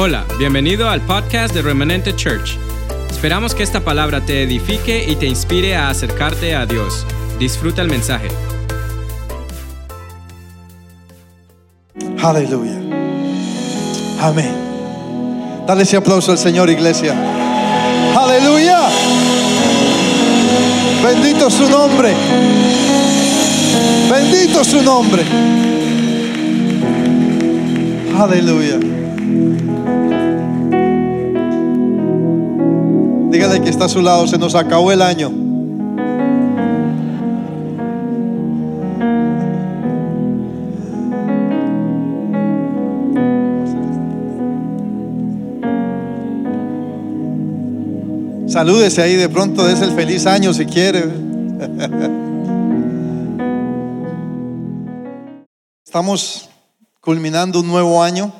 Hola, bienvenido al podcast de Remanente Church. Esperamos que esta palabra te edifique y te inspire a acercarte a Dios. Disfruta el mensaje. Aleluya. Amén. Dale ese aplauso al Señor, iglesia. Aleluya. Bendito su nombre. Bendito su nombre. Aleluya. Dígale que está a su lado, se nos acabó el año. Salúdese ahí de pronto, es el feliz año si quiere. Estamos culminando un nuevo año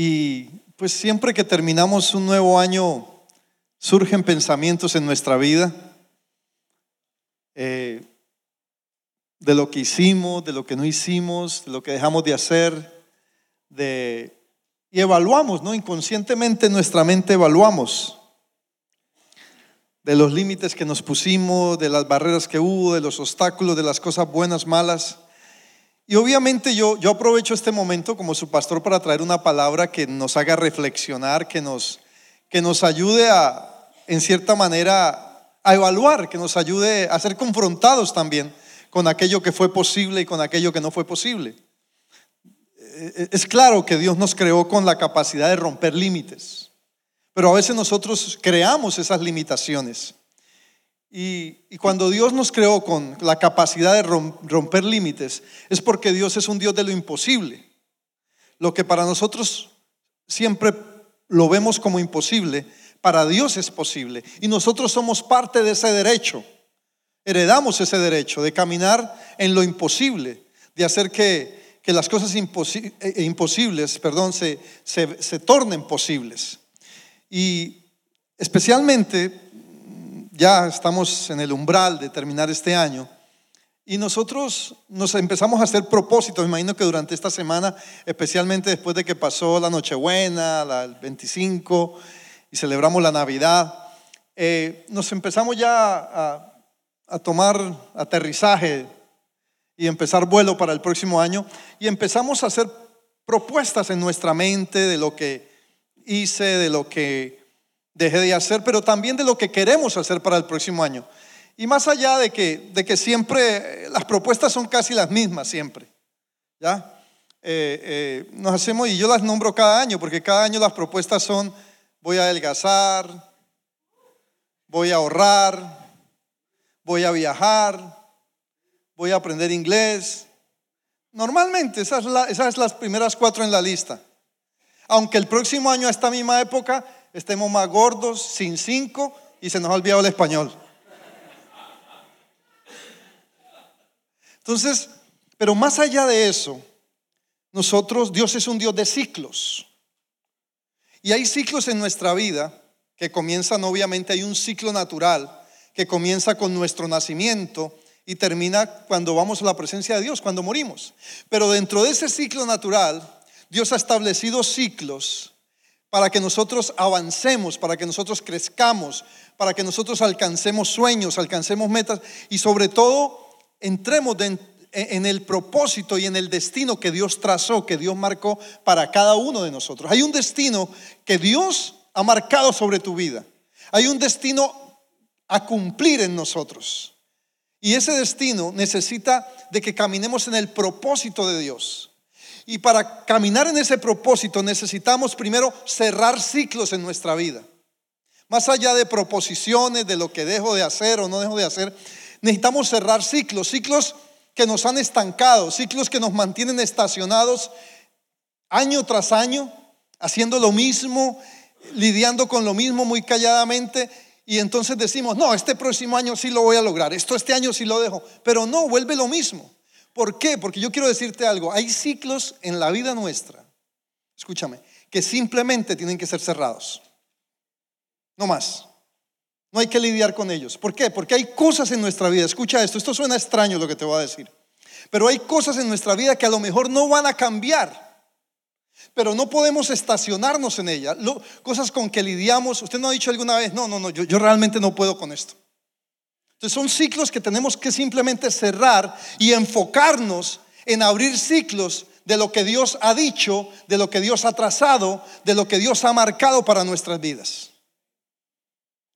y pues siempre que terminamos un nuevo año surgen pensamientos en nuestra vida eh, de lo que hicimos, de lo que no hicimos, de lo que dejamos de hacer, de, y evaluamos, ¿no? Inconscientemente nuestra mente evaluamos de los límites que nos pusimos, de las barreras que hubo, de los obstáculos, de las cosas buenas, malas. Y obviamente yo, yo aprovecho este momento como su pastor para traer una palabra que nos haga reflexionar, que nos, que nos ayude a, en cierta manera, a evaluar, que nos ayude a ser confrontados también con aquello que fue posible y con aquello que no fue posible. Eh, es claro que Dios nos creó con la capacidad de romper límites. Pero a veces nosotros creamos esas limitaciones. Y, cuando Dios nos creó con la capacidad de romper límites, es porque Dios es un Dios de lo imposible. Lo que para nosotros siempre lo vemos como imposible, para Dios es posible. Y nosotros somos parte de ese derecho. Heredamos ese derecho de caminar en lo imposible, de hacer que, las cosas eh, imposibles perdón, se, se tornen posibles. Y especialmente, ya estamos en el umbral de terminar este año, y nosotros nos empezamos a hacer propósitos, me imagino que durante esta semana, especialmente después de que pasó la Nochebuena, el 25, y celebramos la Navidad, eh, nos empezamos ya a, a tomar aterrizaje y empezar vuelo para el próximo año, y empezamos a hacer propuestas en nuestra mente de lo que hice, de lo que dejé de hacer, pero también de lo que queremos hacer para el próximo año. Y más allá de que, de que siempre las propuestas son casi las mismas, siempre. ¿Ya? Eh, eh, nos hacemos, y yo las nombro cada año, porque cada año las propuestas son, voy a adelgazar, voy a ahorrar, voy a viajar, voy a aprender inglés. Normalmente esas, esas son las primeras cuatro en la lista. Aunque el próximo año a esta misma época estemos más gordos, sin cinco y se nos ha olvidado el español. Entonces, pero más allá de eso, nosotros, Dios es un Dios de ciclos. Y hay ciclos en nuestra vida que comienzan, obviamente, hay un ciclo natural que comienza con nuestro nacimiento y termina cuando vamos a la presencia de Dios, cuando morimos. Pero dentro de ese ciclo natural Dios ha establecido ciclos para que nosotros avancemos, para que nosotros crezcamos, para que nosotros alcancemos sueños, alcancemos metas y sobre todo entremos en el propósito y en el destino que Dios trazó, que Dios marcó para cada uno de nosotros. Hay un destino que Dios ha marcado sobre tu vida. Hay un destino a cumplir en nosotros. Y ese destino necesita de que caminemos en el propósito de Dios. Y para caminar en ese propósito necesitamos primero cerrar ciclos en nuestra vida. Más allá de proposiciones, de lo que dejo de hacer o no dejo de hacer, necesitamos cerrar ciclos, ciclos que nos han estancado, ciclos que nos mantienen estacionados año tras año, haciendo lo mismo, lidiando con lo mismo muy calladamente. Y entonces decimos, no, este próximo año sí lo voy a lograr, esto este año sí lo dejo, pero no, vuelve lo mismo. ¿Por qué? Porque yo quiero decirte algo. Hay ciclos en la vida nuestra, escúchame, que simplemente tienen que ser cerrados. No más. No hay que lidiar con ellos. ¿Por qué? Porque hay cosas en nuestra vida. Escucha esto, esto suena extraño lo que te voy a decir. Pero hay cosas en nuestra vida que a lo mejor no van a cambiar. pero no podemos estacionarnos en ella. cosas con que lidiamos, usted no ha dicho alguna vez, no, no, no, yo, yo realmente no puedo con esto. Entonces son ciclos que tenemos que simplemente cerrar y enfocarnos en abrir ciclos de lo que Dios ha dicho, de lo que Dios ha trazado, de lo que Dios ha marcado para nuestras vidas.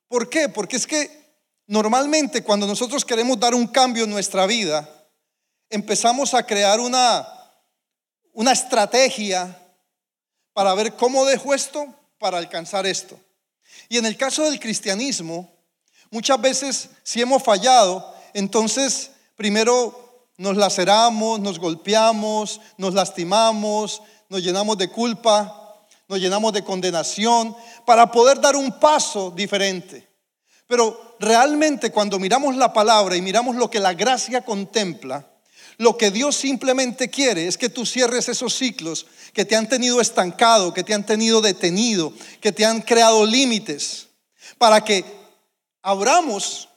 ¿Por qué? Porque es que normalmente cuando nosotros queremos dar un cambio en nuestra vida, empezamos a crear una, una estrategia para ver cómo dejo esto para alcanzar esto. Y en el caso del cristianismo, muchas veces si hemos fallado, entonces primero nos laceramos, nos golpeamos, nos lastimamos, nos llenamos de culpa, nos llenamos de condenación para poder dar un paso diferente. Pero realmente cuando miramos la palabra y miramos lo que la gracia contempla, lo que Dios simplemente quiere es que tú cierres esos ciclos que te han tenido estancado, que te han tenido detenido, que te han creado límites, para que abramos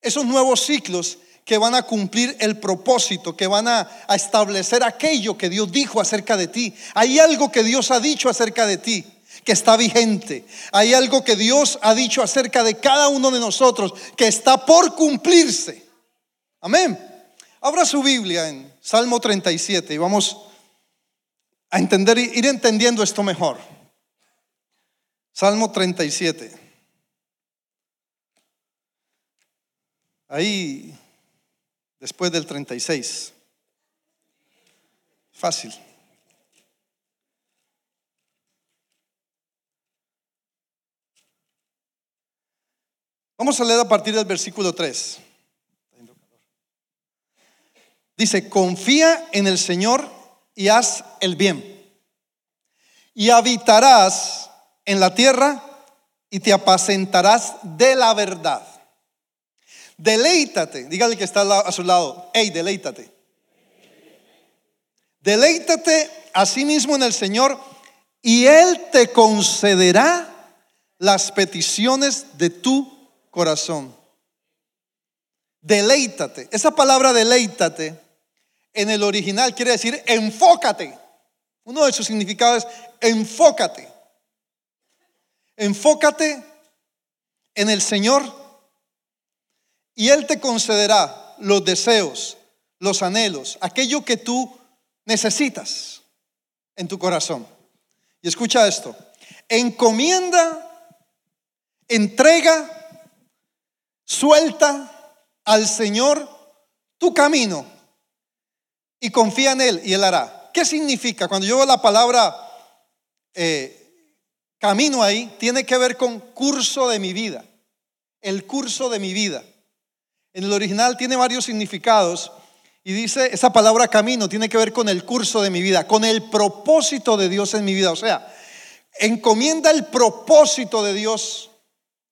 esos nuevos ciclos que van a cumplir el propósito, que van a, establecer aquello que Dios dijo acerca de ti. Hay algo que Dios ha dicho acerca de ti que está vigente. Hay algo que Dios ha dicho acerca de cada uno de nosotros que está por cumplirse. Amén. Abra su Biblia en Salmo 37 y vamos a entender, ir entendiendo esto mejor. Salmo 37. Ahí después del 36. Fácil. Vamos a leer a partir del versículo 3. Dice, confía en el Señor y haz el bien. Y habitarás en la tierra y te apacentarás de la verdad. Deleítate, dígale que está a su lado, hey, deleítate. Deleítate a sí mismo en el Señor y Él te concederá las peticiones de tu corazón. Deleítate. Esa palabra deleítate en el original quiere decir enfócate. Uno de sus significados es enfócate. Enfócate en el Señor y Él te concederá los deseos, los anhelos, aquello que tú necesitas en tu corazón. Y escucha esto, encomienda, entrega, suelta al Señor tu camino y confía en Él y Él hará. ¿Qué significa? Cuando yo veo la palabra eh, camino ahí, tiene que ver con curso de mi vida, el curso de mi vida. En el original tiene varios significados y dice, esa palabra camino tiene que ver con el curso de mi vida, con el propósito de Dios en mi vida. O sea, encomienda el propósito de Dios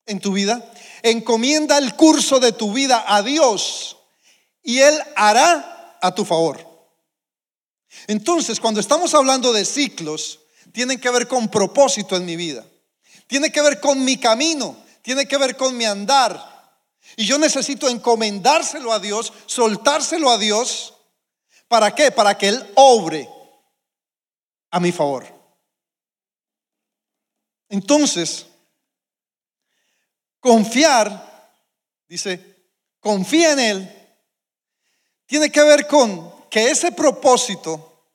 en tu vida, encomienda el curso de tu vida a Dios y Él hará a tu favor. Entonces, cuando estamos hablando de ciclos, tienen que ver con propósito en mi vida, tiene que ver con mi camino, tiene que ver con mi andar, y yo necesito encomendárselo a Dios, soltárselo a Dios. ¿Para qué? Para que Él obre a mi favor. Entonces, confiar, dice, confía en Él, tiene que ver con que ese propósito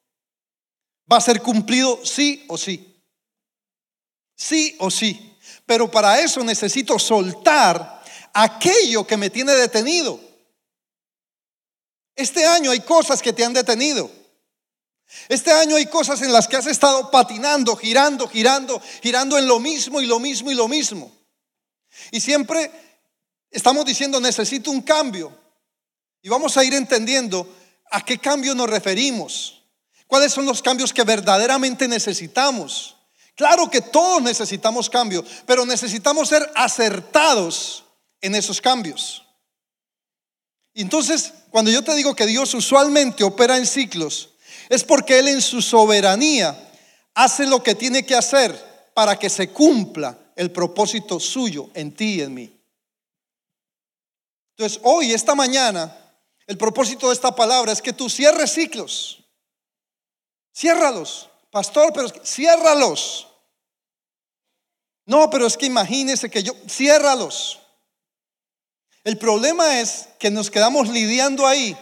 va a ser cumplido sí o sí. Sí o sí. Pero para eso necesito soltar aquello que me tiene detenido. Este año hay cosas que te han detenido. Este año hay cosas en las que has estado patinando, girando, girando, girando en lo mismo y lo mismo y lo mismo. Y siempre estamos diciendo, necesito un cambio. Y vamos a ir entendiendo a qué cambio nos referimos. ¿Cuáles son los cambios que verdaderamente necesitamos? Claro que todos necesitamos cambio, pero necesitamos ser acertados en esos cambios. Entonces, cuando yo te digo que Dios usualmente opera en ciclos, es porque Él en su soberanía hace lo que tiene que hacer para que se cumpla el propósito suyo en ti y en mí. Entonces, hoy, esta mañana, el propósito de esta palabra es que tú cierres ciclos. Ciérralos. pastor, pero ciérralos. No, pero es que imagínese que yo, ciérralos. El problema es que nos quedamos lidiando ahí.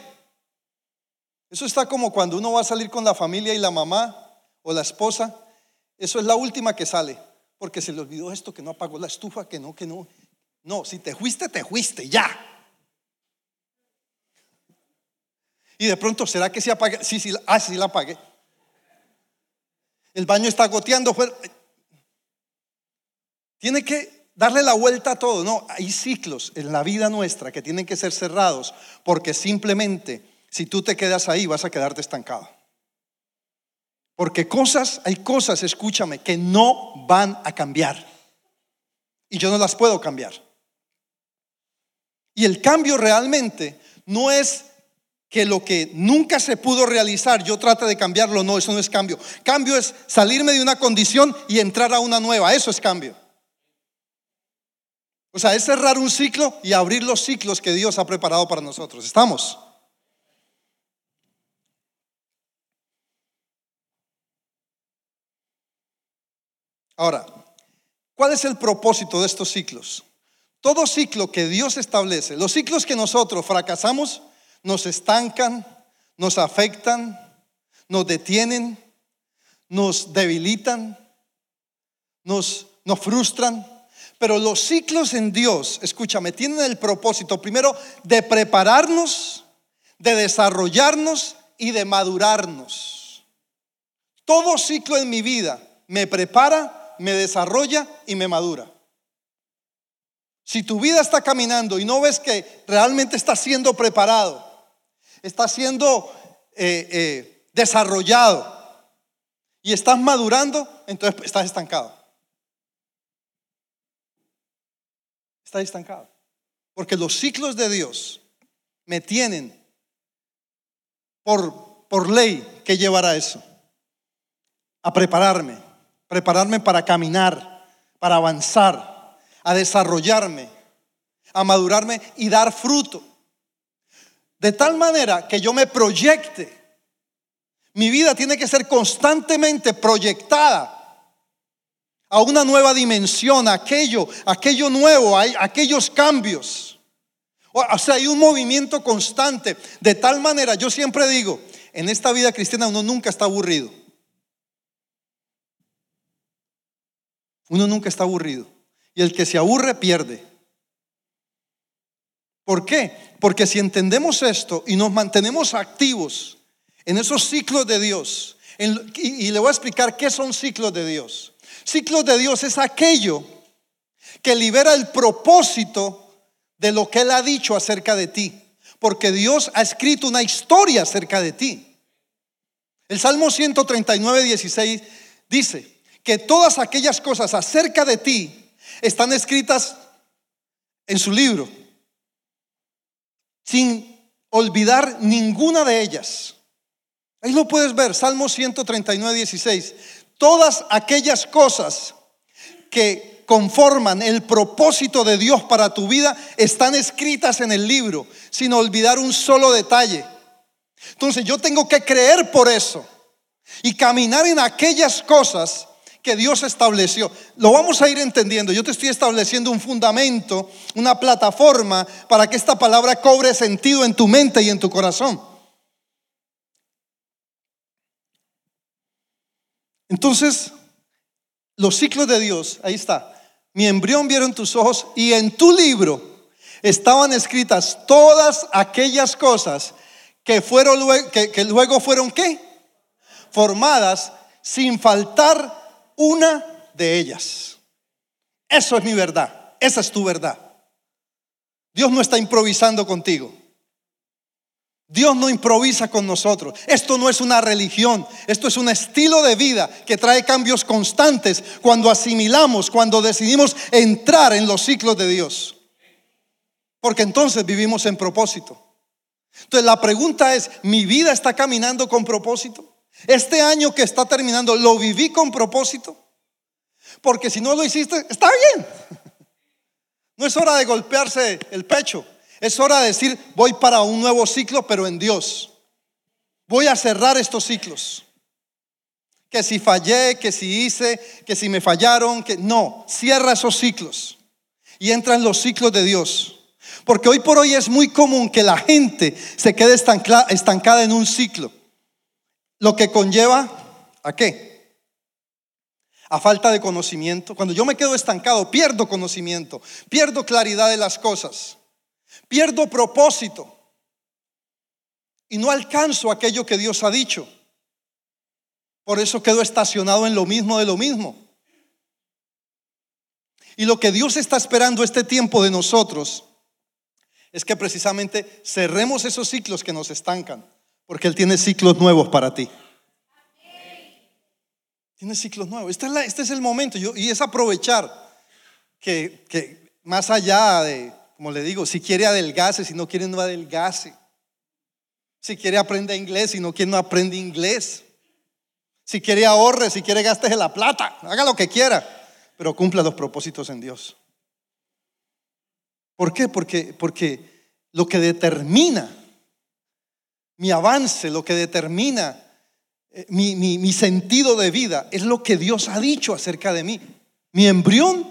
Eso está como cuando uno va a salir con la familia y la mamá o la esposa. Eso es la última que sale, porque se le olvidó esto, que no apagó la estufa, que no, que no. No, si te fuiste, te fuiste, ya. Y de pronto, ¿será que se apague? Sí, sí, ah, sí la apagué. El baño está goteando. Tiene que darle la vuelta a todo. No, hay ciclos en la vida nuestra que tienen que ser cerrados porque simplemente si tú te quedas ahí vas a quedarte estancado. Porque cosas, hay cosas, escúchame, que no van a cambiar. Y yo no las puedo cambiar. Y el cambio realmente no es que lo que nunca se pudo realizar, yo trate de cambiarlo, no, eso no es cambio. Cambio es salirme de una condición y entrar a una nueva, eso es cambio. O sea, es cerrar un ciclo y abrir los ciclos que Dios ha preparado para nosotros. ¿Estamos? Ahora, ¿cuál es el propósito de estos ciclos? Todo ciclo que Dios establece, los ciclos que nosotros fracasamos, nos estancan, nos afectan, nos detienen, nos debilitan, nos, nos frustran. Pero los ciclos en Dios, escúchame, tienen el propósito primero de prepararnos, de desarrollarnos y de madurarnos. Todo ciclo en mi vida me prepara, me desarrolla y me madura. Si tu vida está caminando y no ves que realmente está siendo preparado, está siendo eh, eh, desarrollado y estás madurando, entonces estás estancado. Estancado. Porque los ciclos de Dios me tienen por, por ley que llevar a eso. A prepararme, prepararme para caminar, para avanzar, a desarrollarme, a madurarme y dar fruto. De tal manera que yo me proyecte. Mi vida tiene que ser constantemente proyectada a una nueva dimensión, aquello, aquello nuevo, hay aquellos cambios. O sea, hay un movimiento constante. De tal manera, yo siempre digo, en esta vida cristiana uno nunca está aburrido. Uno nunca está aburrido. Y el que se aburre pierde. ¿Por qué? Porque si entendemos esto y nos mantenemos activos en esos ciclos de Dios, y, y le voy a explicar qué son ciclos de Dios. Ciclos de Dios es aquello que libera el propósito de lo que Él ha dicho acerca de ti. Porque Dios ha escrito una historia acerca de ti. El Salmo 139, 16 dice que todas aquellas cosas acerca de ti están escritas en su libro, sin olvidar ninguna de ellas. Ahí lo puedes ver, Salmo 139, 16 todas aquellas cosas que conforman el propósito de Dios para tu vida están escritas en el libro, sin olvidar un solo detalle. Entonces yo tengo que creer por eso y caminar en aquellas cosas que Dios estableció. Lo vamos a ir entendiendo. Yo te estoy estableciendo un fundamento, una plataforma para que esta palabra cobre sentido en tu mente y en tu corazón. Entonces, los ciclos de Dios, ahí está. Mi embrión vieron tus ojos y en tu libro estaban escritas todas aquellas cosas que, fueron, que, luego fueron qué? Formadas sin faltar una de ellas. Eso es mi verdad. Esa es tu verdad. Dios no está improvisando contigo. Dios no improvisa con nosotros. Esto no es una religión, esto es un estilo de vida que trae cambios constantes cuando asimilamos, cuando decidimos entrar en los ciclos de Dios. Porque entonces vivimos en propósito. Entonces la pregunta es, ¿mi vida está caminando con propósito? Este año que está terminando, ¿lo viví con propósito? Porque si no lo hiciste, está bien. No es hora de golpearse el pecho. Es hora de decir, voy para un nuevo ciclo, pero en Dios. Voy a cerrar estos ciclos. que si fallé, que si hice, que si me fallaron, que no, cierra esos ciclos y entra en los ciclos de Dios. Porque hoy por hoy es muy común que la gente se quede estancada en un ciclo, lo que conlleva a qué? A falta de conocimiento. Cuando yo me quedo estancado, pierdo conocimiento, pierdo claridad de las cosas, pierdo propósito y no alcanzo aquello que Dios ha dicho. Por eso quedo estacionado en lo mismo de lo mismo. Y lo que Dios está esperando este tiempo de nosotros es que precisamente cerremos esos ciclos que nos estancan, porque Él tiene ciclos nuevos para ti. Tiene ciclos nuevos. Este es, este es el momento y es aprovechar que, más allá de, como le digo, si quiere adelgase, si no quiere no adelgase. Si quiere aprende inglés, si no quiere no aprende inglés. Si quiere ahorre, si quiere gastes la plata, haga lo que quiera, pero cumpla los propósitos en Dios. ¿Por qué? Porque, porque lo que determina mi avance, lo que determina eh, mi, mi sentido de vida, es lo que Dios ha dicho acerca de mí. Mi embrión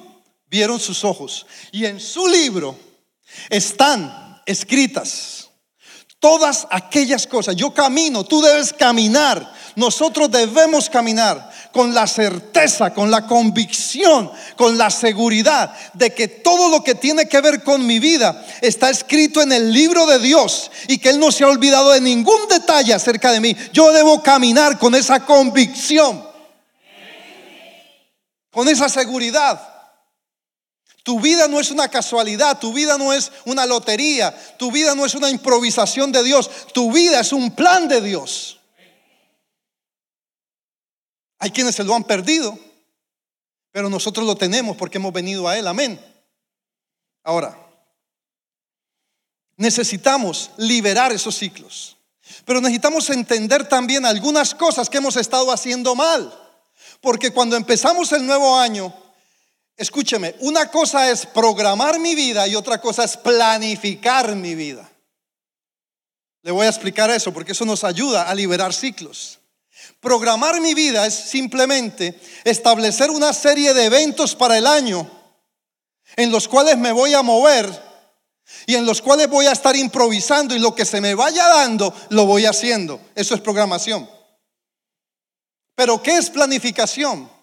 vieron sus ojos y en su libro están escritas todas aquellas cosas. Yo camino, tú debes caminar nosotros debemos caminar con la certeza, con la convicción, con la seguridad de que todo lo que tiene que ver con mi vida está escrito en el libro de Dios y que Él no se ha olvidado de ningún detalle acerca de mí. Yo debo caminar con esa convicción, con esa seguridad. Tu vida no es una casualidad, tu vida no es una lotería, tu vida no es una improvisación de Dios, tu vida es un plan de Dios. Hay quienes se lo han perdido, pero nosotros lo tenemos porque hemos venido a Él. Amén. Ahora, necesitamos liberar esos ciclos, pero necesitamos entender también algunas cosas que hemos estado haciendo mal. Porque cuando empezamos el nuevo año, escúcheme, una cosa es programar mi vida y otra cosa es planificar mi vida. Le voy a explicar eso porque eso nos ayuda a liberar ciclos. Programar mi vida es simplemente establecer una serie de eventos para el año en los cuales me voy a mover y en los cuales voy a estar improvisando y lo que se me vaya dando lo voy haciendo. Eso es programación. Pero ¿qué es planificación?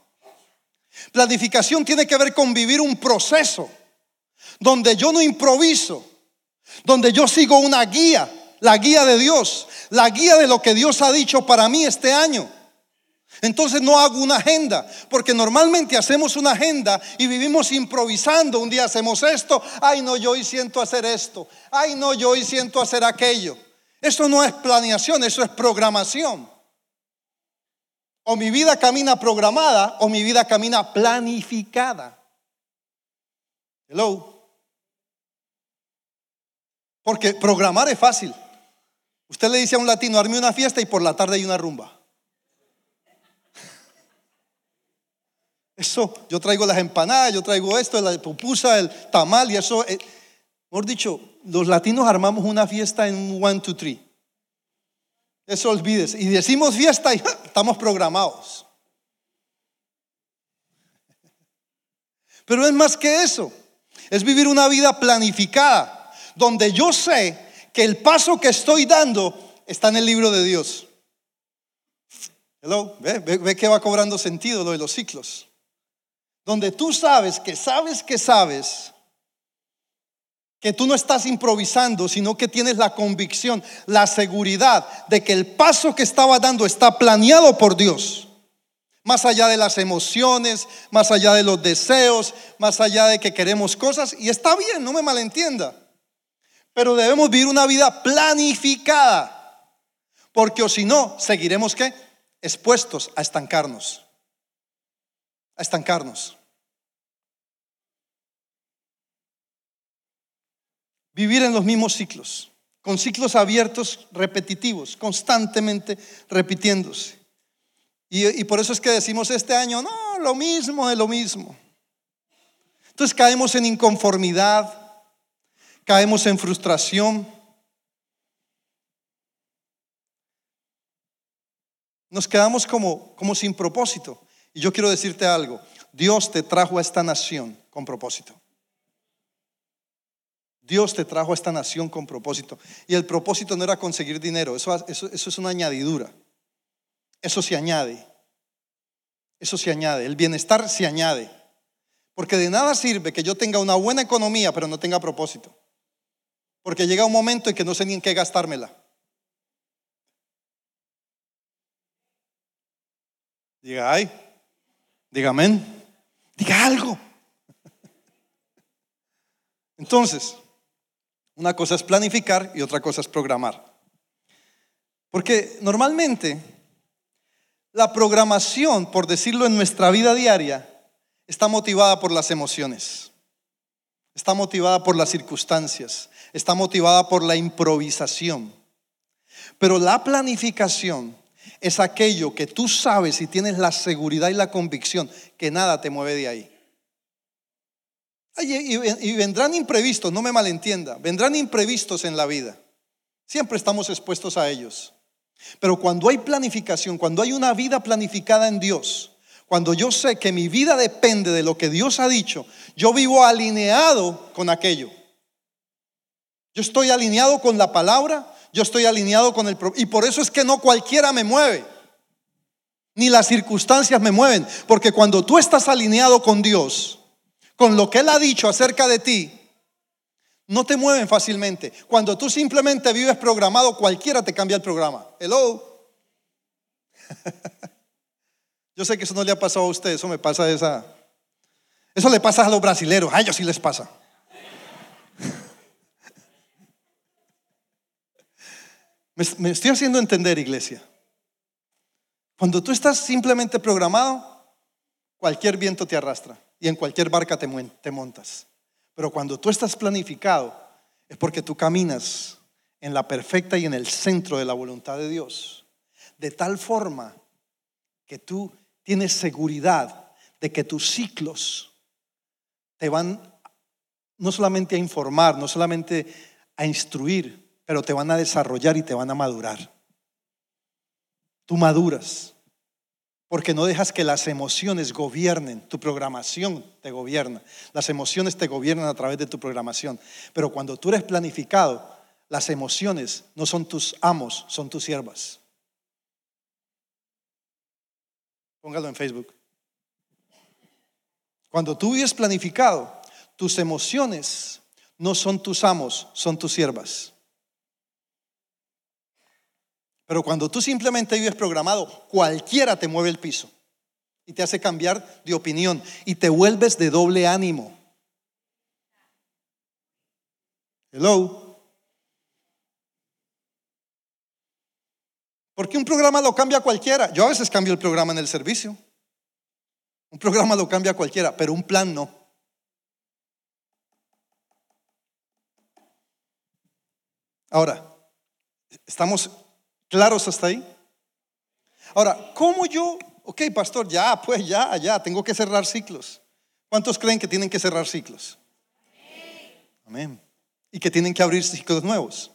Planificación tiene que ver con vivir un proceso donde yo no improviso, donde yo sigo una guía, la guía de Dios, la guía de lo que Dios ha dicho para mí este año. Entonces no hago una agenda, porque normalmente hacemos una agenda y vivimos improvisando. Un día hacemos esto, ay no, yo hoy siento hacer esto, ay no, yo hoy siento hacer aquello. Eso no es planeación, eso es programación. O mi vida camina programada o mi vida camina planificada. Hello. Porque programar es fácil. Usted le dice a un latino, arme una fiesta y por la tarde hay una rumba. Eso, yo traigo las empanadas, yo traigo esto, la pupusa, el tamal y eso. Eh, mejor dicho, los latinos armamos una fiesta en un one, two, three. Eso olvides. Y decimos fiesta y estamos programados. Pero es más que eso. Es vivir una vida planificada, donde yo sé que el paso que estoy dando está en el libro de Dios. Hello, ve, ve, que va cobrando sentido lo de los ciclos. Donde tú sabes que sabes que sabes que tú no estás improvisando, sino que tienes la convicción, la seguridad de que el paso que estaba dando está planeado por Dios. Más allá de las emociones, más allá de los deseos, más allá de que queremos cosas. Y está bien, no me malentienda. Pero debemos vivir una vida planificada. Porque o si no, seguiremos qué? Expuestos a estancarnos. A estancarnos. Vivir en los mismos ciclos, con ciclos abiertos, repetitivos, constantemente repitiéndose. Y, por eso es que decimos este año, no, lo mismo de lo mismo. Entonces caemos en inconformidad, caemos en frustración. nos quedamos como, como sin propósito. Y yo quiero decirte algo, Dios te trajo a esta nación con propósito. Dios te trajo a esta nación con propósito. Y el propósito no era conseguir dinero, eso, es una añadidura. Eso se añade. Eso se añade. El bienestar se añade. Porque de nada sirve que yo tenga una buena economía, pero no tenga propósito. Porque llega un momento en que no sé ni en qué gastármela. Diga, ay, diga amén, diga algo. Entonces, una cosa es planificar y otra cosa es programar. Porque normalmente la programación, por decirlo en nuestra vida diaria, está motivada por las emociones, está motivada por las circunstancias, está motivada por la improvisación. Pero la planificación es aquello que tú sabes y tienes la seguridad y la convicción que nada te mueve de ahí. Y vendrán imprevistos, no me malentienda, vendrán imprevistos en la vida. Siempre estamos expuestos a ellos. Pero cuando hay planificación, cuando hay una vida planificada en Dios, cuando yo sé que mi vida depende de lo que Dios ha dicho, yo vivo alineado con aquello. Yo estoy alineado con la palabra, yo estoy alineado con el... Y por eso es que no cualquiera me mueve, ni las circunstancias me mueven, porque cuando tú estás alineado con Dios, con lo que Él ha dicho acerca de ti, no te mueven fácilmente. Cuando tú simplemente vives programado, cualquiera te cambia el programa. Hello. Yo sé que eso no le ha pasado a usted, eso me pasa esa. Eso le pasa a los brasileros, a ellos sí les pasa. me estoy haciendo entender, iglesia. Cuando tú estás simplemente programado, cualquier viento te arrastra y en cualquier barca te, te montas. Pero cuando tú estás planificado, es porque tú caminas en la perfecta y en el centro de la voluntad de Dios. De tal forma que tú tienes seguridad de que tus ciclos te van no solamente a informar, no solamente a instruir, pero te van a desarrollar y te van a madurar. Tú maduras porque no dejas que las emociones gobiernen, tu programación te gobierna, las emociones te gobiernan a través de tu programación, pero cuando tú eres planificado, las emociones no son tus amos, son tus siervas. Póngalo en Facebook. Cuando tú vives planificado, tus emociones no son tus amos, son tus siervas. Pero cuando tú simplemente vives programado, cualquiera te mueve el piso y te hace cambiar de opinión y te vuelves de doble ánimo. Hello. Porque un programa lo cambia cualquiera. Yo a veces cambio el programa en el servicio. Un programa lo cambia cualquiera, pero un plan no. Ahora, estamos claros hasta ahí. Ahora, ¿cómo yo? Ok, pastor, ya, pues ya, ya, tengo que cerrar ciclos. ¿Cuántos creen que tienen que cerrar ciclos? Amén. Y que tienen que abrir ciclos nuevos.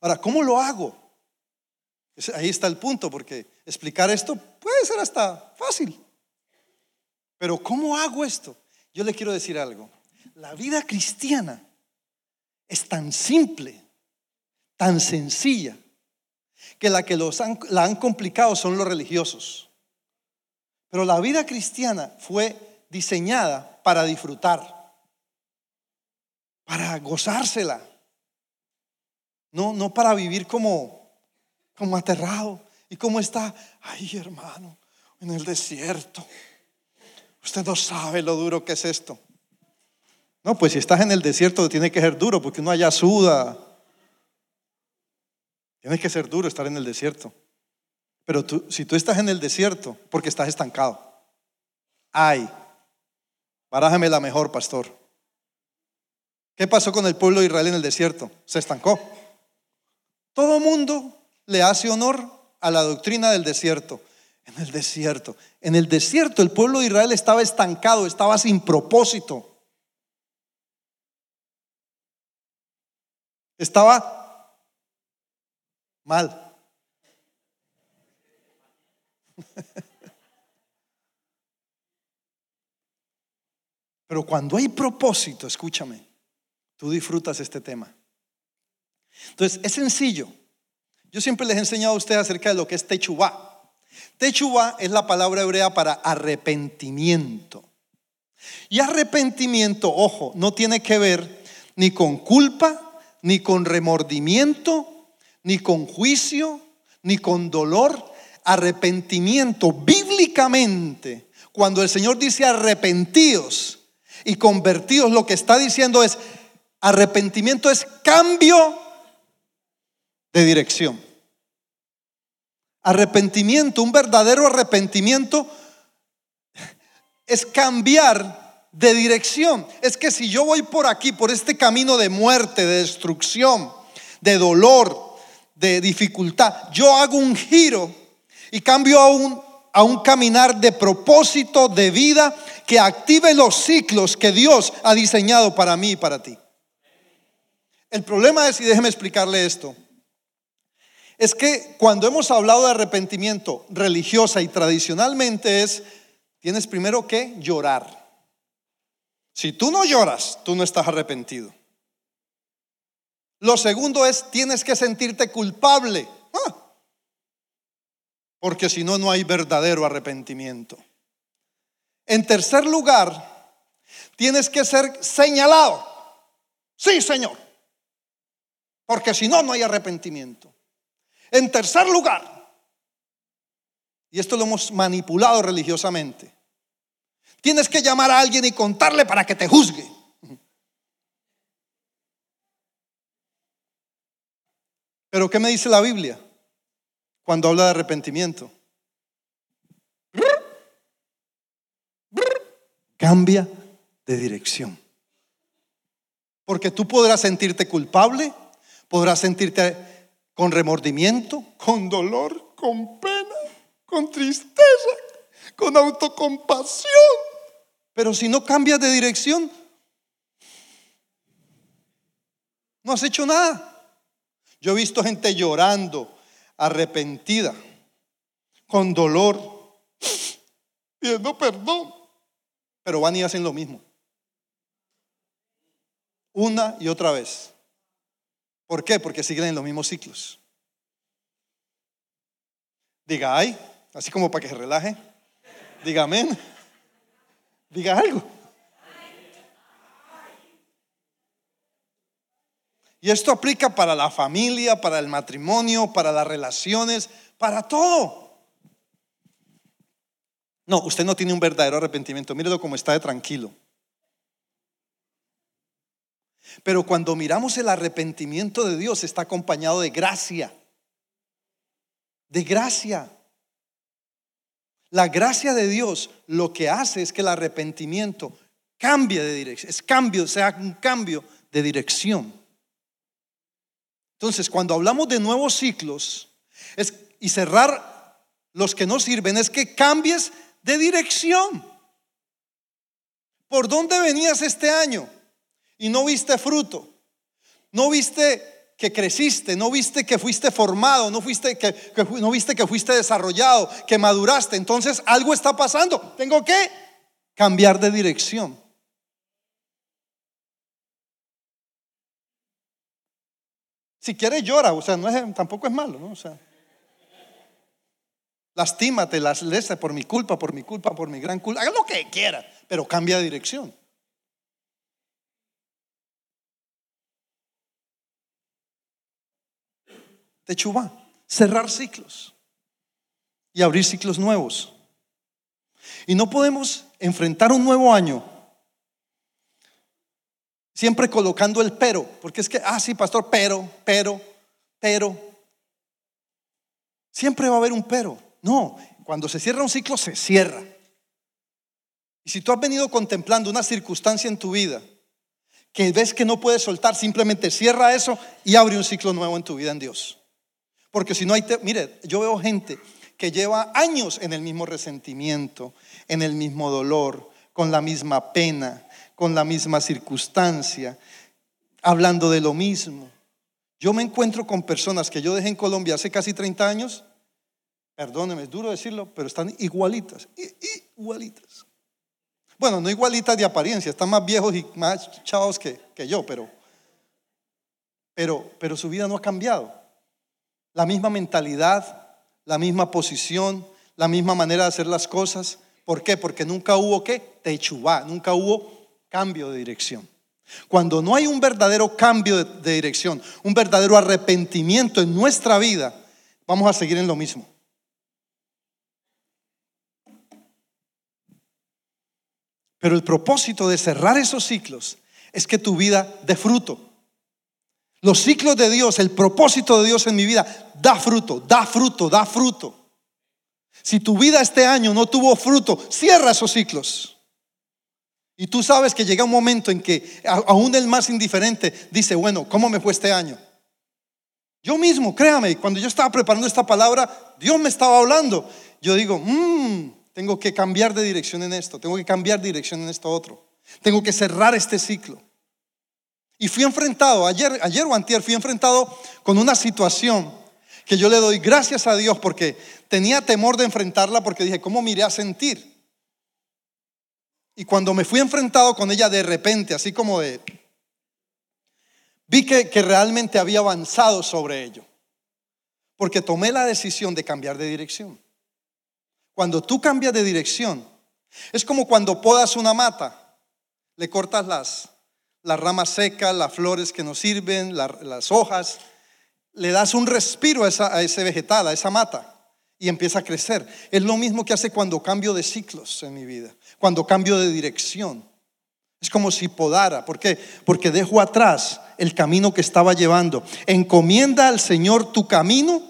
Ahora, ¿cómo lo hago? Ahí está el punto, porque explicar esto puede ser hasta fácil. Pero ¿cómo hago esto? Yo le quiero decir algo. La vida cristiana es tan simple, tan sencilla, que la que los la han complicado son los religiosos. Pero la vida cristiana fue diseñada para disfrutar, para gozársela. No, no para vivir como, como aterrado. ¿Y cómo está? Ay, hermano, en el desierto. Usted no sabe lo duro que es esto. No, pues si estás en el desierto tiene que ser duro porque uno allá suda. Tiene que ser duro estar en el desierto. Pero tú, si tú estás en el desierto, porque estás estancado. Ay, barájame la mejor, pastor. ¿Qué pasó con el pueblo de Israel en el desierto? Se estancó. Todo mundo le hace honor a la doctrina del desierto. En el desierto. En el desierto el pueblo de Israel estaba estancado, estaba sin propósito. Estaba mal. Pero cuando hay propósito, escúchame, tú disfrutas este tema. Entonces, es sencillo. Yo siempre les he enseñado a ustedes acerca de lo que es techubá. Techubá es la palabra hebrea para arrepentimiento. Y arrepentimiento, ojo, no tiene que ver ni con culpa, ni con remordimiento, ni con juicio, ni con dolor. Arrepentimiento, bíblicamente, cuando el Señor dice arrepentidos y convertidos, lo que está diciendo es, arrepentimiento es cambio de dirección. Arrepentimiento, un verdadero arrepentimiento es cambiar de dirección. Es que si yo voy por aquí, por este camino de muerte, de destrucción, de dolor, de dificultad, yo hago un giro y cambio a un, a un caminar de propósito, de vida, que active los ciclos que Dios ha diseñado para mí y para ti. El problema es, y déjeme explicarle esto, es que cuando hemos hablado de arrepentimiento religiosa y tradicionalmente es tienes primero que llorar. Si tú no lloras, tú no estás arrepentido. Lo segundo es, tienes que sentirte culpable. Ah. porque si no, no hay verdadero arrepentimiento. En tercer lugar, tienes que ser señalado. Sí, Señor. Porque si no, no hay arrepentimiento. En tercer lugar, y esto lo hemos manipulado religiosamente, Tienes que llamar a alguien y contarle para que te juzgue. Pero ¿qué me dice la Biblia cuando habla de arrepentimiento? Cambia de dirección. Porque tú podrás sentirte culpable, podrás sentirte con remordimiento, con dolor, con pena, con tristeza, con autocompasión. Pero si no cambias de dirección, no has hecho nada. Yo he visto gente llorando, arrepentida, con dolor, pidiendo perdón, pero van y hacen lo mismo. Una y otra vez. ¿Por qué? Porque siguen en los mismos ciclos. Diga, ay, así como para que se relaje. Diga amén. Diga algo. Y esto aplica para la familia, para el matrimonio, para las relaciones, para todo. No, usted no tiene un verdadero arrepentimiento. Mírelo como está de tranquilo. Pero cuando miramos el arrepentimiento de Dios está acompañado de gracia. De gracia. La gracia de Dios lo que hace es que el arrepentimiento cambie de dirección, es cambio, sea un cambio de dirección. Entonces, cuando hablamos de nuevos ciclos y cerrar los que no sirven, es que cambies de dirección. ¿Por dónde venías este año y no viste fruto? ¿No viste que creciste, no viste que fuiste formado, no, fuiste que, no viste que fuiste desarrollado, que maduraste. Entonces algo está pasando. Tengo que cambiar de dirección. Si quieres llora, o sea, no es, tampoco es malo, ¿no? O sea, lastímate, las por mi culpa, por mi culpa, por mi gran culpa. Haga lo que quiera, pero cambia de dirección. de cerrar ciclos y abrir ciclos nuevos. Y no podemos enfrentar un nuevo año siempre colocando el pero, porque es que, ah, sí, pastor, pero, pero, pero. Siempre va a haber un pero. No, cuando se cierra un ciclo, se cierra. Y si tú has venido contemplando una circunstancia en tu vida que ves que no puedes soltar, simplemente cierra eso y abre un ciclo nuevo en tu vida en Dios. Porque si no hay, mire, yo veo gente que lleva años en el mismo resentimiento, en el mismo dolor, con la misma pena, con la misma circunstancia, hablando de lo mismo. Yo me encuentro con personas que yo dejé en Colombia hace casi 30 años Perdóneme, es duro decirlo, pero están igualitas, igualitas. Bueno, no igualitas de apariencia, están más viejos y más chavos que, yo, pero, pero, pero su vida no ha cambiado. La misma mentalidad, la misma posición, la misma manera de hacer las cosas. ¿Por qué? Porque nunca hubo qué? Nunca hubo cambio de dirección. Cuando no hay un verdadero cambio de, dirección, un verdadero arrepentimiento en nuestra vida, vamos a seguir en lo mismo. Pero el propósito de cerrar esos ciclos es que tu vida dé fruto. Los ciclos de Dios, el propósito de Dios en mi vida, da fruto, da fruto, da fruto. Si tu vida este año no tuvo fruto, cierra esos ciclos. Y tú sabes que llega un momento en que aún el más indiferente dice, bueno, ¿cómo me fue este año? Yo mismo, créame, cuando yo estaba preparando esta palabra, Dios me estaba hablando. Yo digo, mmm, tengo que cambiar de dirección en esto, tengo que cambiar de dirección en esto otro. Tengo que cerrar este ciclo. Y fui enfrentado, ayer, ayer o antier, fui enfrentado con una situación que yo le doy gracias a Dios porque tenía temor de enfrentarla porque dije, ¿cómo me iré a sentir? Y cuando me fui enfrentado con ella de repente, así como de... Vi que, que realmente había avanzado sobre ello. Porque tomé la decisión de cambiar de dirección. Cuando tú cambias de dirección, es como cuando podas una mata, le cortas las, las ramas secas, las flores que nos sirven, las hojas, le das un respiro a, esa, a ese vegetal, a esa mata y empieza a crecer. Es lo mismo que hace cuando cambio de ciclos en mi vida, cuando cambio de dirección. Es como si podara. ¿Por qué? Porque dejo atrás el camino que estaba llevando. Encomienda al Señor tu camino,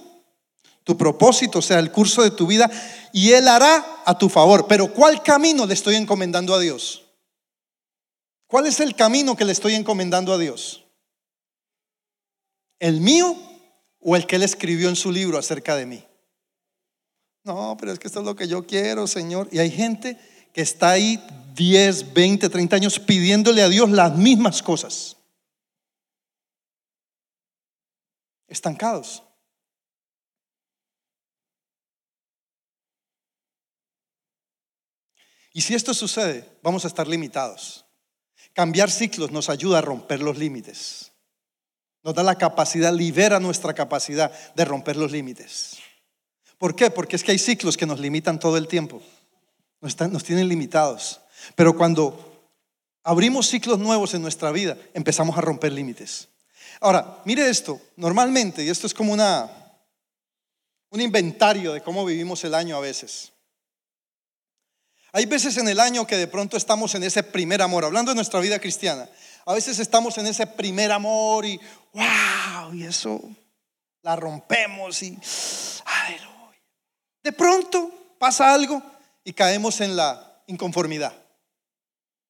tu propósito, o sea, el curso de tu vida, y Él hará a tu favor. Pero ¿cuál camino le estoy encomendando a Dios? ¿Cuál es el camino que le estoy encomendando a Dios? ¿El mío o el que Él escribió en su libro acerca de mí? No, pero es que esto es lo que yo quiero, Señor. Y hay gente que está ahí 10, 20, 30 años pidiéndole a Dios las mismas cosas. Estancados. Y si esto sucede, vamos a estar limitados. Cambiar ciclos nos ayuda a romper los límites. Nos da la capacidad, libera nuestra capacidad de romper los límites. ¿Por qué? Porque es que hay ciclos que nos limitan todo el tiempo. Nos, tienen limitados. Pero cuando abrimos ciclos nuevos en nuestra vida, empezamos a romper límites. Ahora, mire esto. Normalmente, y esto es como una, un inventario de cómo vivimos el año a veces. Hay veces en el año que de pronto estamos en ese primer amor, hablando de nuestra vida cristiana. A veces estamos en ese primer amor y wow, y eso la rompemos y de pronto pasa algo y caemos en la inconformidad.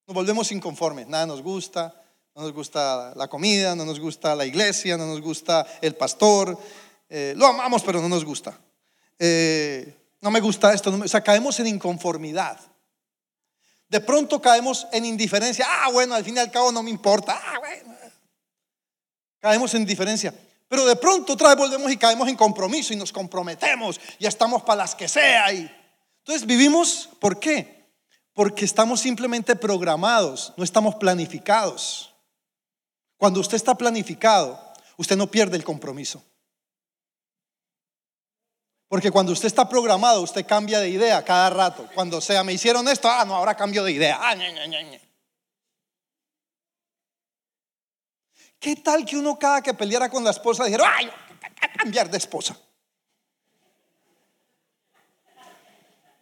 Nos volvemos inconformes, nada nos gusta, no nos gusta la comida, no nos gusta la iglesia, no nos gusta el pastor, eh, lo amamos pero no nos gusta. Eh, no me gusta esto, o sea, caemos en inconformidad. De pronto caemos en indiferencia, ah, bueno, al fin y al cabo no me importa, ah. Caemos en indiferencia. Pero de pronto otra vez volvemos y caemos en compromiso y nos comprometemos y estamos para las que sea. Y... Entonces vivimos, ¿por qué? Porque estamos simplemente programados, no estamos planificados. Cuando usted está planificado, usted no pierde el compromiso. Porque cuando usted está programado, usted cambia de idea cada rato. Cuando sea, me hicieron esto, ah, no, ahora cambio de idea. Ah, ¿Qué tal que uno cada que peleara con la esposa dijera, ay, a cambiar de esposa?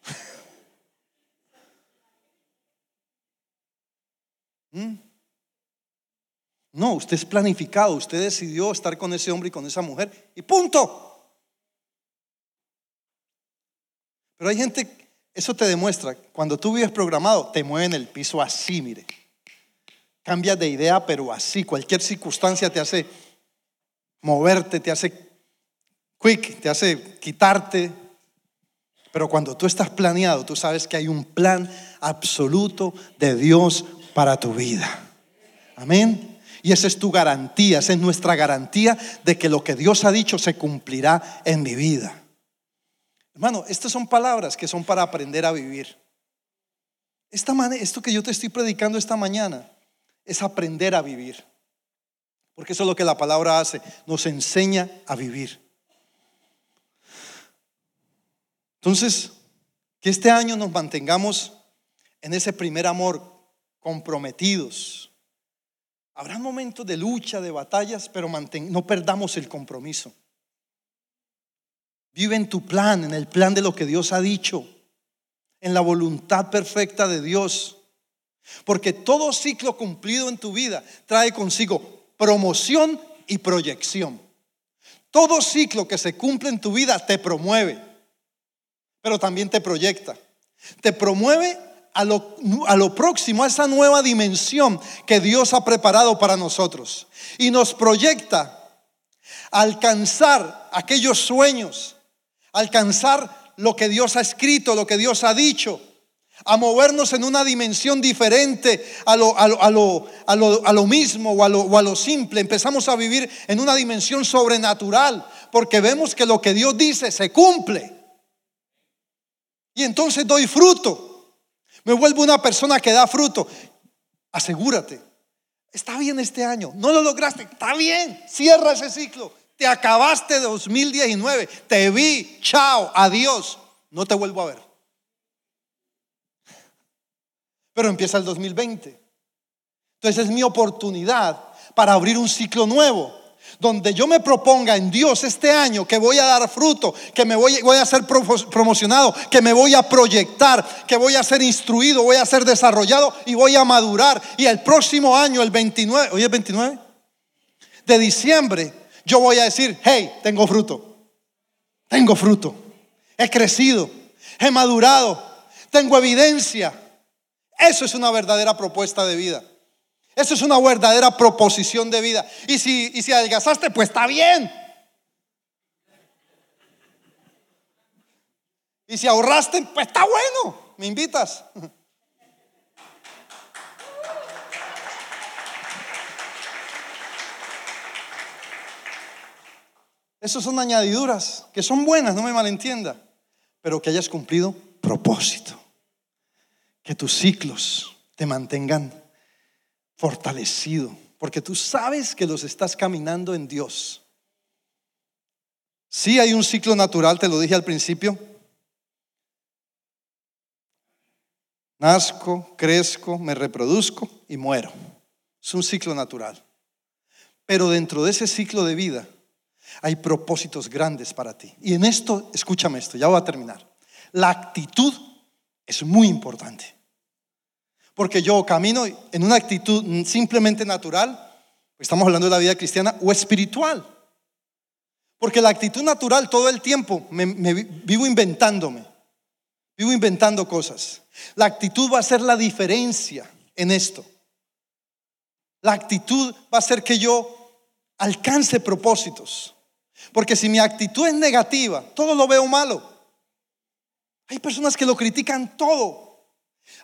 ¿Mm? No, usted es planificado, usted decidió estar con ese hombre y con esa mujer y punto. Pero hay gente, eso te demuestra, cuando tú vives programado, te mueven el piso así, mire. Cambia de idea, pero así, cualquier circunstancia te hace moverte, te hace quick, te hace quitarte. Pero cuando tú estás planeado, tú sabes que hay un plan absoluto de Dios para tu vida. Amén. Y esa es tu garantía, esa es nuestra garantía de que lo que Dios ha dicho se cumplirá en mi vida. Hermano, estas son palabras que son para aprender a vivir. Esta esto que yo te estoy predicando esta mañana es aprender a vivir. Porque eso es lo que la palabra hace, nos enseña a vivir. Entonces, que este año nos mantengamos en ese primer amor, comprometidos. Habrá momentos de lucha, de batallas, pero no perdamos el compromiso. Vive en tu plan, en el plan de lo que Dios ha dicho, en la voluntad perfecta de Dios. Porque todo ciclo cumplido en tu vida trae consigo promoción y proyección. Todo ciclo que se cumple en tu vida te promueve, pero también te proyecta. Te promueve a lo, a lo, próximo, a esa nueva dimensión que Dios ha preparado para nosotros. Y nos proyecta alcanzar aquellos sueños, alcanzar lo que Dios ha escrito, lo que Dios ha dicho, a movernos en una dimensión diferente a lo, a lo, a lo, mismo o, o a lo simple. Empezamos a vivir en una dimensión sobrenatural porque vemos que lo que Dios dice se cumple. Y entonces doy fruto. Me vuelvo una persona que da fruto. Asegúrate. Está bien este año. No lo lograste. Está bien. Cierra ese ciclo. Te acabaste 2019. Te vi. Chao. Adiós. No te vuelvo a ver. Pero empieza el 2020. Entonces es mi oportunidad para abrir un ciclo nuevo. Donde yo me proponga en Dios este año que voy a dar fruto, que me voy, a ser promocionado, que me voy a proyectar, que voy a ser instruido, voy a ser desarrollado y voy a madurar. Y el próximo año, el 29, hoy es 29 de diciembre, yo voy a decir, hey, tengo fruto. Tengo fruto. He crecido. He madurado. Tengo evidencia. Eso es una verdadera propuesta de vida. Eso es una verdadera proposición de vida. Y si, y si adelgazaste, pues está bien. Y si ahorraste, pues está bueno. ¿Me invitas? Esas son añadiduras que son buenas, no me malentienda, pero que hayas cumplido propósito. Que tus ciclos te mantengan fortalecido, porque tú sabes que los estás caminando en Dios. Sí hay un ciclo natural, te lo dije al principio. Nazco, crezco, me reproduzco y muero. Es un ciclo natural. Pero dentro de ese ciclo de vida hay propósitos grandes para ti. Y en esto, escúchame esto, ya voy a terminar. La actitud es muy importante. Porque yo camino en una actitud simplemente natural, estamos hablando de la vida cristiana, o espiritual. Porque la actitud natural todo el tiempo me, vivo inventándome, vivo inventando cosas. La actitud va a ser la diferencia en esto. La actitud va a ser que yo alcance propósitos. Porque si mi actitud es negativa, todo lo veo malo. Hay personas que lo critican todo.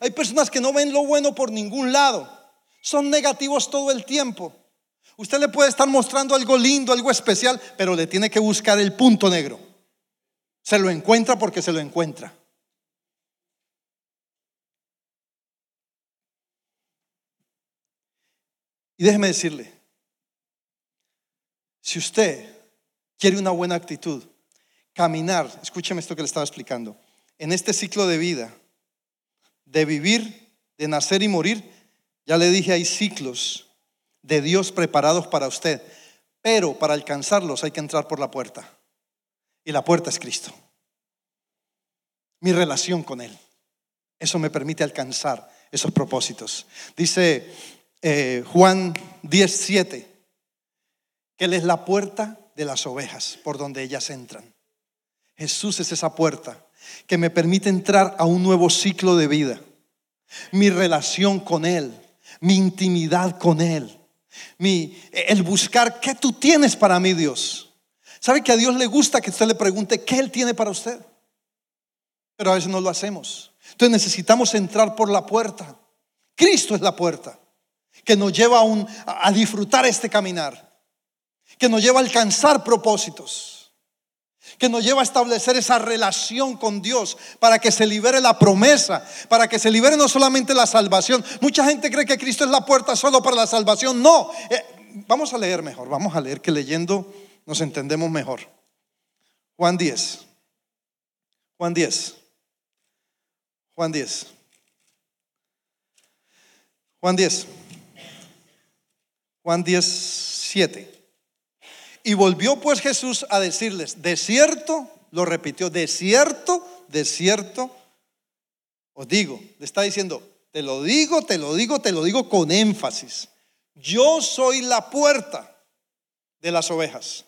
Hay personas que no ven lo bueno por ningún lado. Son negativos todo el tiempo. Usted le puede estar mostrando algo lindo, algo especial, pero le tiene que buscar el punto negro. Se lo encuentra porque se lo encuentra. Y déjeme decirle, si usted quiere una buena actitud, caminar, escúcheme esto que le estaba explicando, en este ciclo de vida, de vivir, de nacer y morir, ya le dije, hay ciclos de Dios preparados para usted, pero para alcanzarlos hay que entrar por la puerta. Y la puerta es Cristo. Mi relación con Él. Eso me permite alcanzar esos propósitos. Dice eh, Juan 17, que Él es la puerta de las ovejas por donde ellas entran. Jesús es esa puerta que me permite entrar a un nuevo ciclo de vida. Mi relación con Él, mi intimidad con Él, mi, el buscar qué tú tienes para mí, Dios. ¿Sabe que a Dios le gusta que usted le pregunte qué Él tiene para usted? Pero a veces no lo hacemos. Entonces necesitamos entrar por la puerta. Cristo es la puerta que nos lleva a, a disfrutar este caminar que nos lleva a alcanzar propósitos. Que nos lleva a establecer esa relación con Dios para que se libere la promesa, para que se libere no solamente la salvación. Mucha gente cree que Cristo es la puerta solo para la salvación. No, eh, vamos a leer mejor, vamos a leer que leyendo nos entendemos mejor. Juan 10. Juan 10. Juan 10. Juan 10. Juan 10, 7. Y volvió pues Jesús a decirles, de cierto, lo repitió, de cierto, de cierto, os digo, le está diciendo, te lo digo, te lo digo, te lo digo con énfasis. Yo soy la puerta de las ovejas.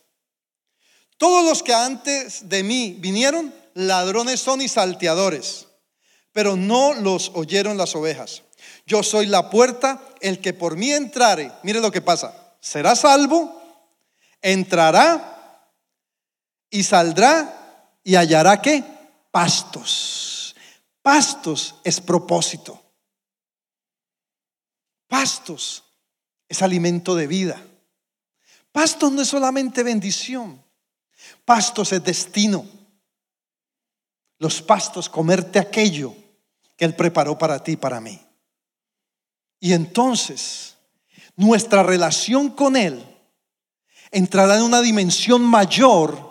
Todos los que antes de mí vinieron, ladrones son y salteadores, pero no los oyeron las ovejas. Yo soy la puerta, el que por mí entrare, mire lo que pasa, será salvo entrará y saldrá y hallará qué? Pastos. Pastos es propósito. Pastos es alimento de vida. Pastos no es solamente bendición. Pastos es destino. Los pastos, comerte aquello que Él preparó para ti y para mí. Y entonces, nuestra relación con Él entrará en una dimensión mayor.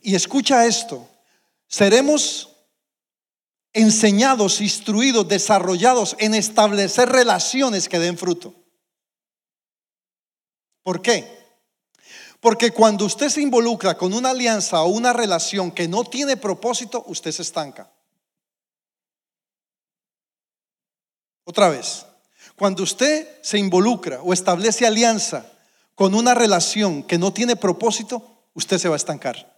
Y escucha esto, seremos enseñados, instruidos, desarrollados en establecer relaciones que den fruto. ¿Por qué? Porque cuando usted se involucra con una alianza o una relación que no tiene propósito, usted se estanca. Otra vez, cuando usted se involucra o establece alianza con una relación que no tiene propósito, usted se va a estancar.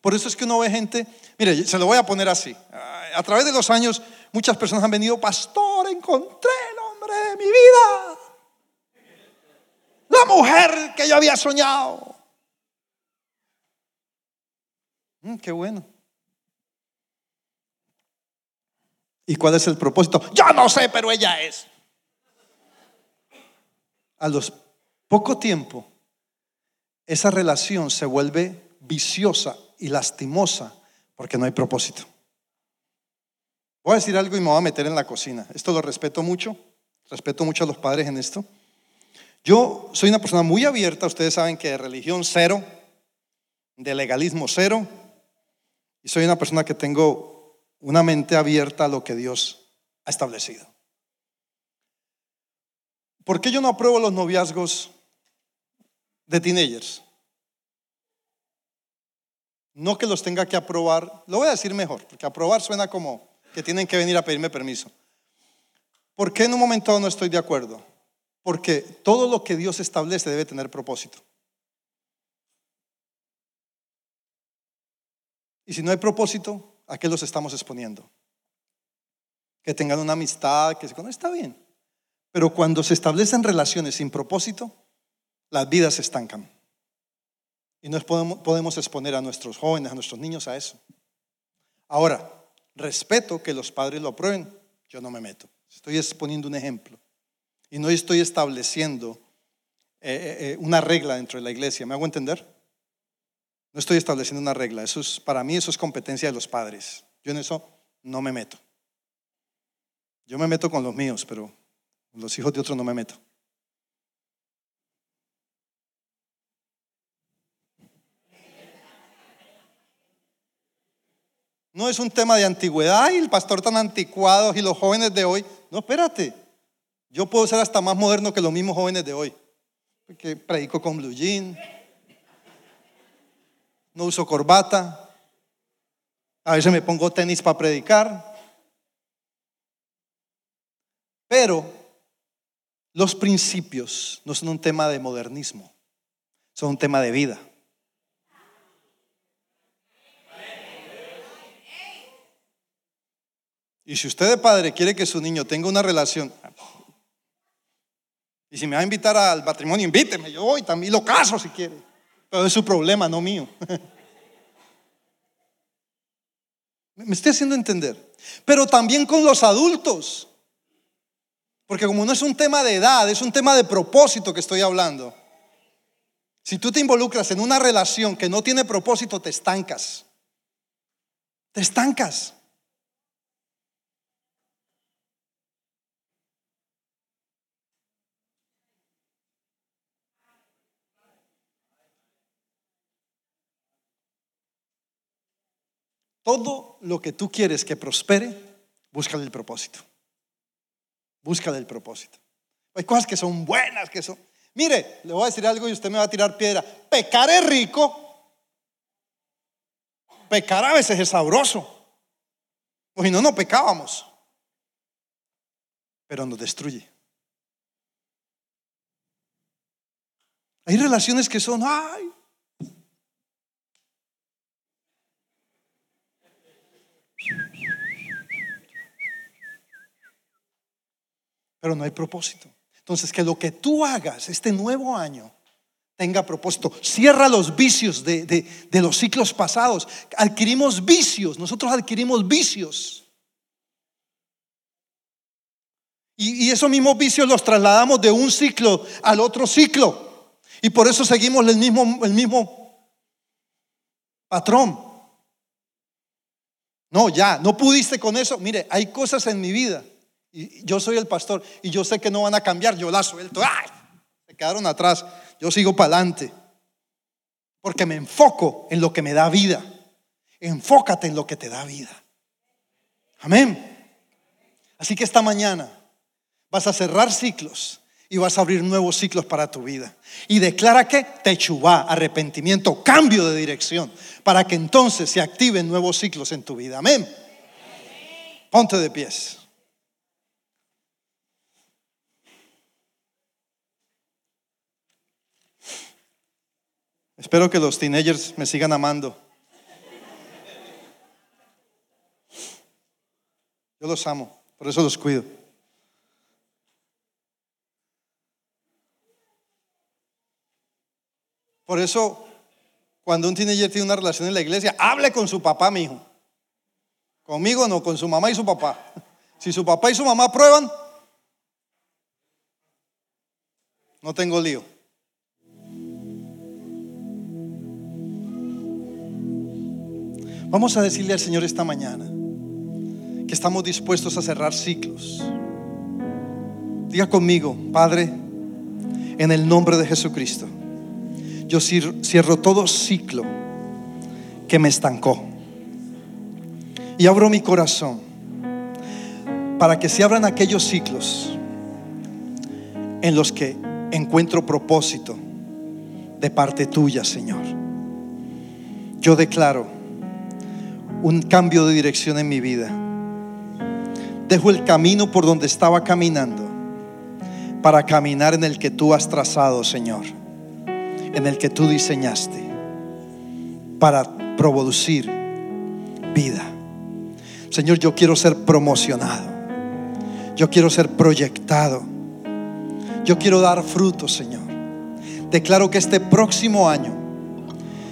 Por eso es que uno ve gente, mire, se lo voy a poner así. A través de los años, muchas personas han venido, pastor, encontré el hombre de mi vida. La mujer que yo había soñado. Mm, qué bueno. ¿Y cuál es el propósito? Yo no sé, pero ella es. A los poco tiempo, esa relación se vuelve viciosa y lastimosa porque no hay propósito. Voy a decir algo y me voy a meter en la cocina. Esto lo respeto mucho, respeto mucho a los padres en esto. Yo soy una persona muy abierta, ustedes saben que de religión cero, de legalismo cero, y soy una persona que tengo una mente abierta a lo que Dios ha establecido. ¿Por qué yo no apruebo los noviazgos de teenagers. No que los tenga que aprobar, lo voy a decir mejor, porque aprobar suena como que tienen que venir a pedirme permiso. ¿Por qué en un momento no estoy de acuerdo? Porque todo lo que Dios establece debe tener propósito. Y si no hay propósito, ¿a qué los estamos exponiendo? Que tengan una amistad, que se está bien. Pero cuando se establecen relaciones sin propósito, las vidas se estancan. Y no podemos, exponer a nuestros jóvenes, a nuestros niños a eso. Ahora, respeto que los padres lo aprueben, yo no me meto. Estoy exponiendo un ejemplo. Y no estoy estableciendo eh, eh, eh, una regla dentro de la iglesia. ¿Me hago entender? No estoy estableciendo una regla. Eso es, para mí eso es competencia de los padres. Yo en eso no me meto. Yo me meto con los míos, pero los hijos de otros no me meto. No es un tema de antigüedad y el pastor tan anticuado y los jóvenes de hoy. No, espérate. Yo puedo ser hasta más moderno que los mismos jóvenes de hoy. Porque predico con blue jean. No uso corbata. A veces me pongo tenis para predicar. Pero los principios no son un tema de modernismo, son un tema de vida. Y si usted de padre quiere que su niño tenga una relación, y si me va a invitar al matrimonio, invíteme, yo voy también, lo caso si quiere. Pero es su problema, no mío. Me estoy haciendo entender. Pero también con los adultos. Porque como no es un tema de edad, es un tema de propósito que estoy hablando. Si tú te involucras en una relación que no tiene propósito, te estancas. Te estancas. Todo lo que tú quieres que prospere, búscale el propósito. Búscale el propósito. Hay cosas que son buenas, que son... Mire, le voy a decir algo y usted me va a tirar piedra. Pecar es rico. Pecar a veces es sabroso. Si no, no pecábamos. Pero nos destruye. Hay relaciones que son, ay, pero no hay propósito. Entonces, que lo que tú hagas este nuevo año tenga propósito. Cierra los vicios de, los ciclos pasados. Adquirimos vicios, nosotros adquirimos vicios. Y, y esos mismos vicios los trasladamos de un ciclo al otro ciclo. Y por eso seguimos el mismo, el mismo patrón. No, ya, no pudiste con eso. Mire, hay cosas en mi vida y yo soy el pastor y yo sé que no van a cambiar, yo la suelto. Se quedaron atrás, yo sigo para adelante. Porque me enfoco en lo que me da vida. Enfócate en lo que te da vida. Amén. Así que esta mañana vas a cerrar ciclos y vas a abrir nuevos ciclos para tu vida. Y declara que te chubá, arrepentimiento, cambio de dirección, para que entonces se activen nuevos ciclos en tu vida. Amén. Ponte de pies. Espero que los teenagers me sigan amando. Yo los amo, por eso los cuido. Por eso, cuando un teenager tiene una relación en la iglesia, hable con su papá, mi hijo. Conmigo no, con su mamá y su papá. Si su papá y su mamá prueban, no tengo lío. Vamos a decirle al Señor esta mañana que estamos dispuestos a cerrar ciclos. Diga conmigo, Padre, en el nombre de Jesucristo, yo cierro todo ciclo que me estancó y abro mi corazón para que se abran aquellos ciclos en los que encuentro propósito de parte tuya, Señor. Yo declaro un cambio de dirección en mi vida. Dejo el camino por donde estaba caminando para caminar en el que tú has trazado, Señor, en el que tú diseñaste, para producir vida. Señor, yo quiero ser promocionado, yo quiero ser proyectado, yo quiero dar fruto, Señor. Declaro que este próximo año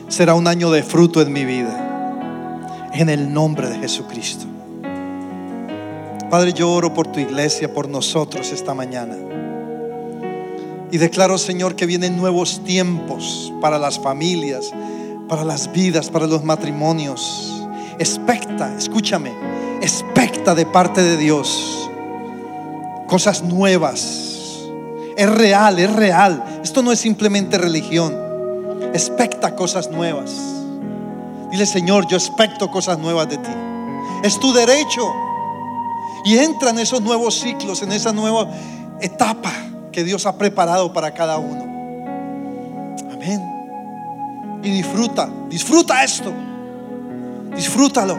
será un año de fruto en mi vida en el nombre de Jesucristo. Padre, yo oro por tu iglesia, por nosotros esta mañana. Y declaro, Señor, que vienen nuevos tiempos para las familias, para las vidas, para los matrimonios. Expecta, escúchame, expecta de parte de Dios cosas nuevas. Es real, es real. Esto no es simplemente religión. Expecta cosas nuevas. Dile, Señor, yo expecto cosas nuevas de ti. Es tu derecho. Y entra en esos nuevos ciclos, en esa nueva etapa que Dios ha preparado para cada uno. Amén. Y disfruta, disfruta esto. Disfrútalo.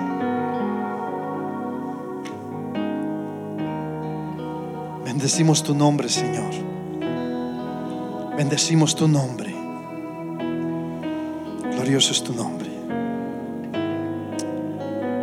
Bendecimos tu nombre, Señor. Bendecimos tu nombre. Glorioso es tu nombre.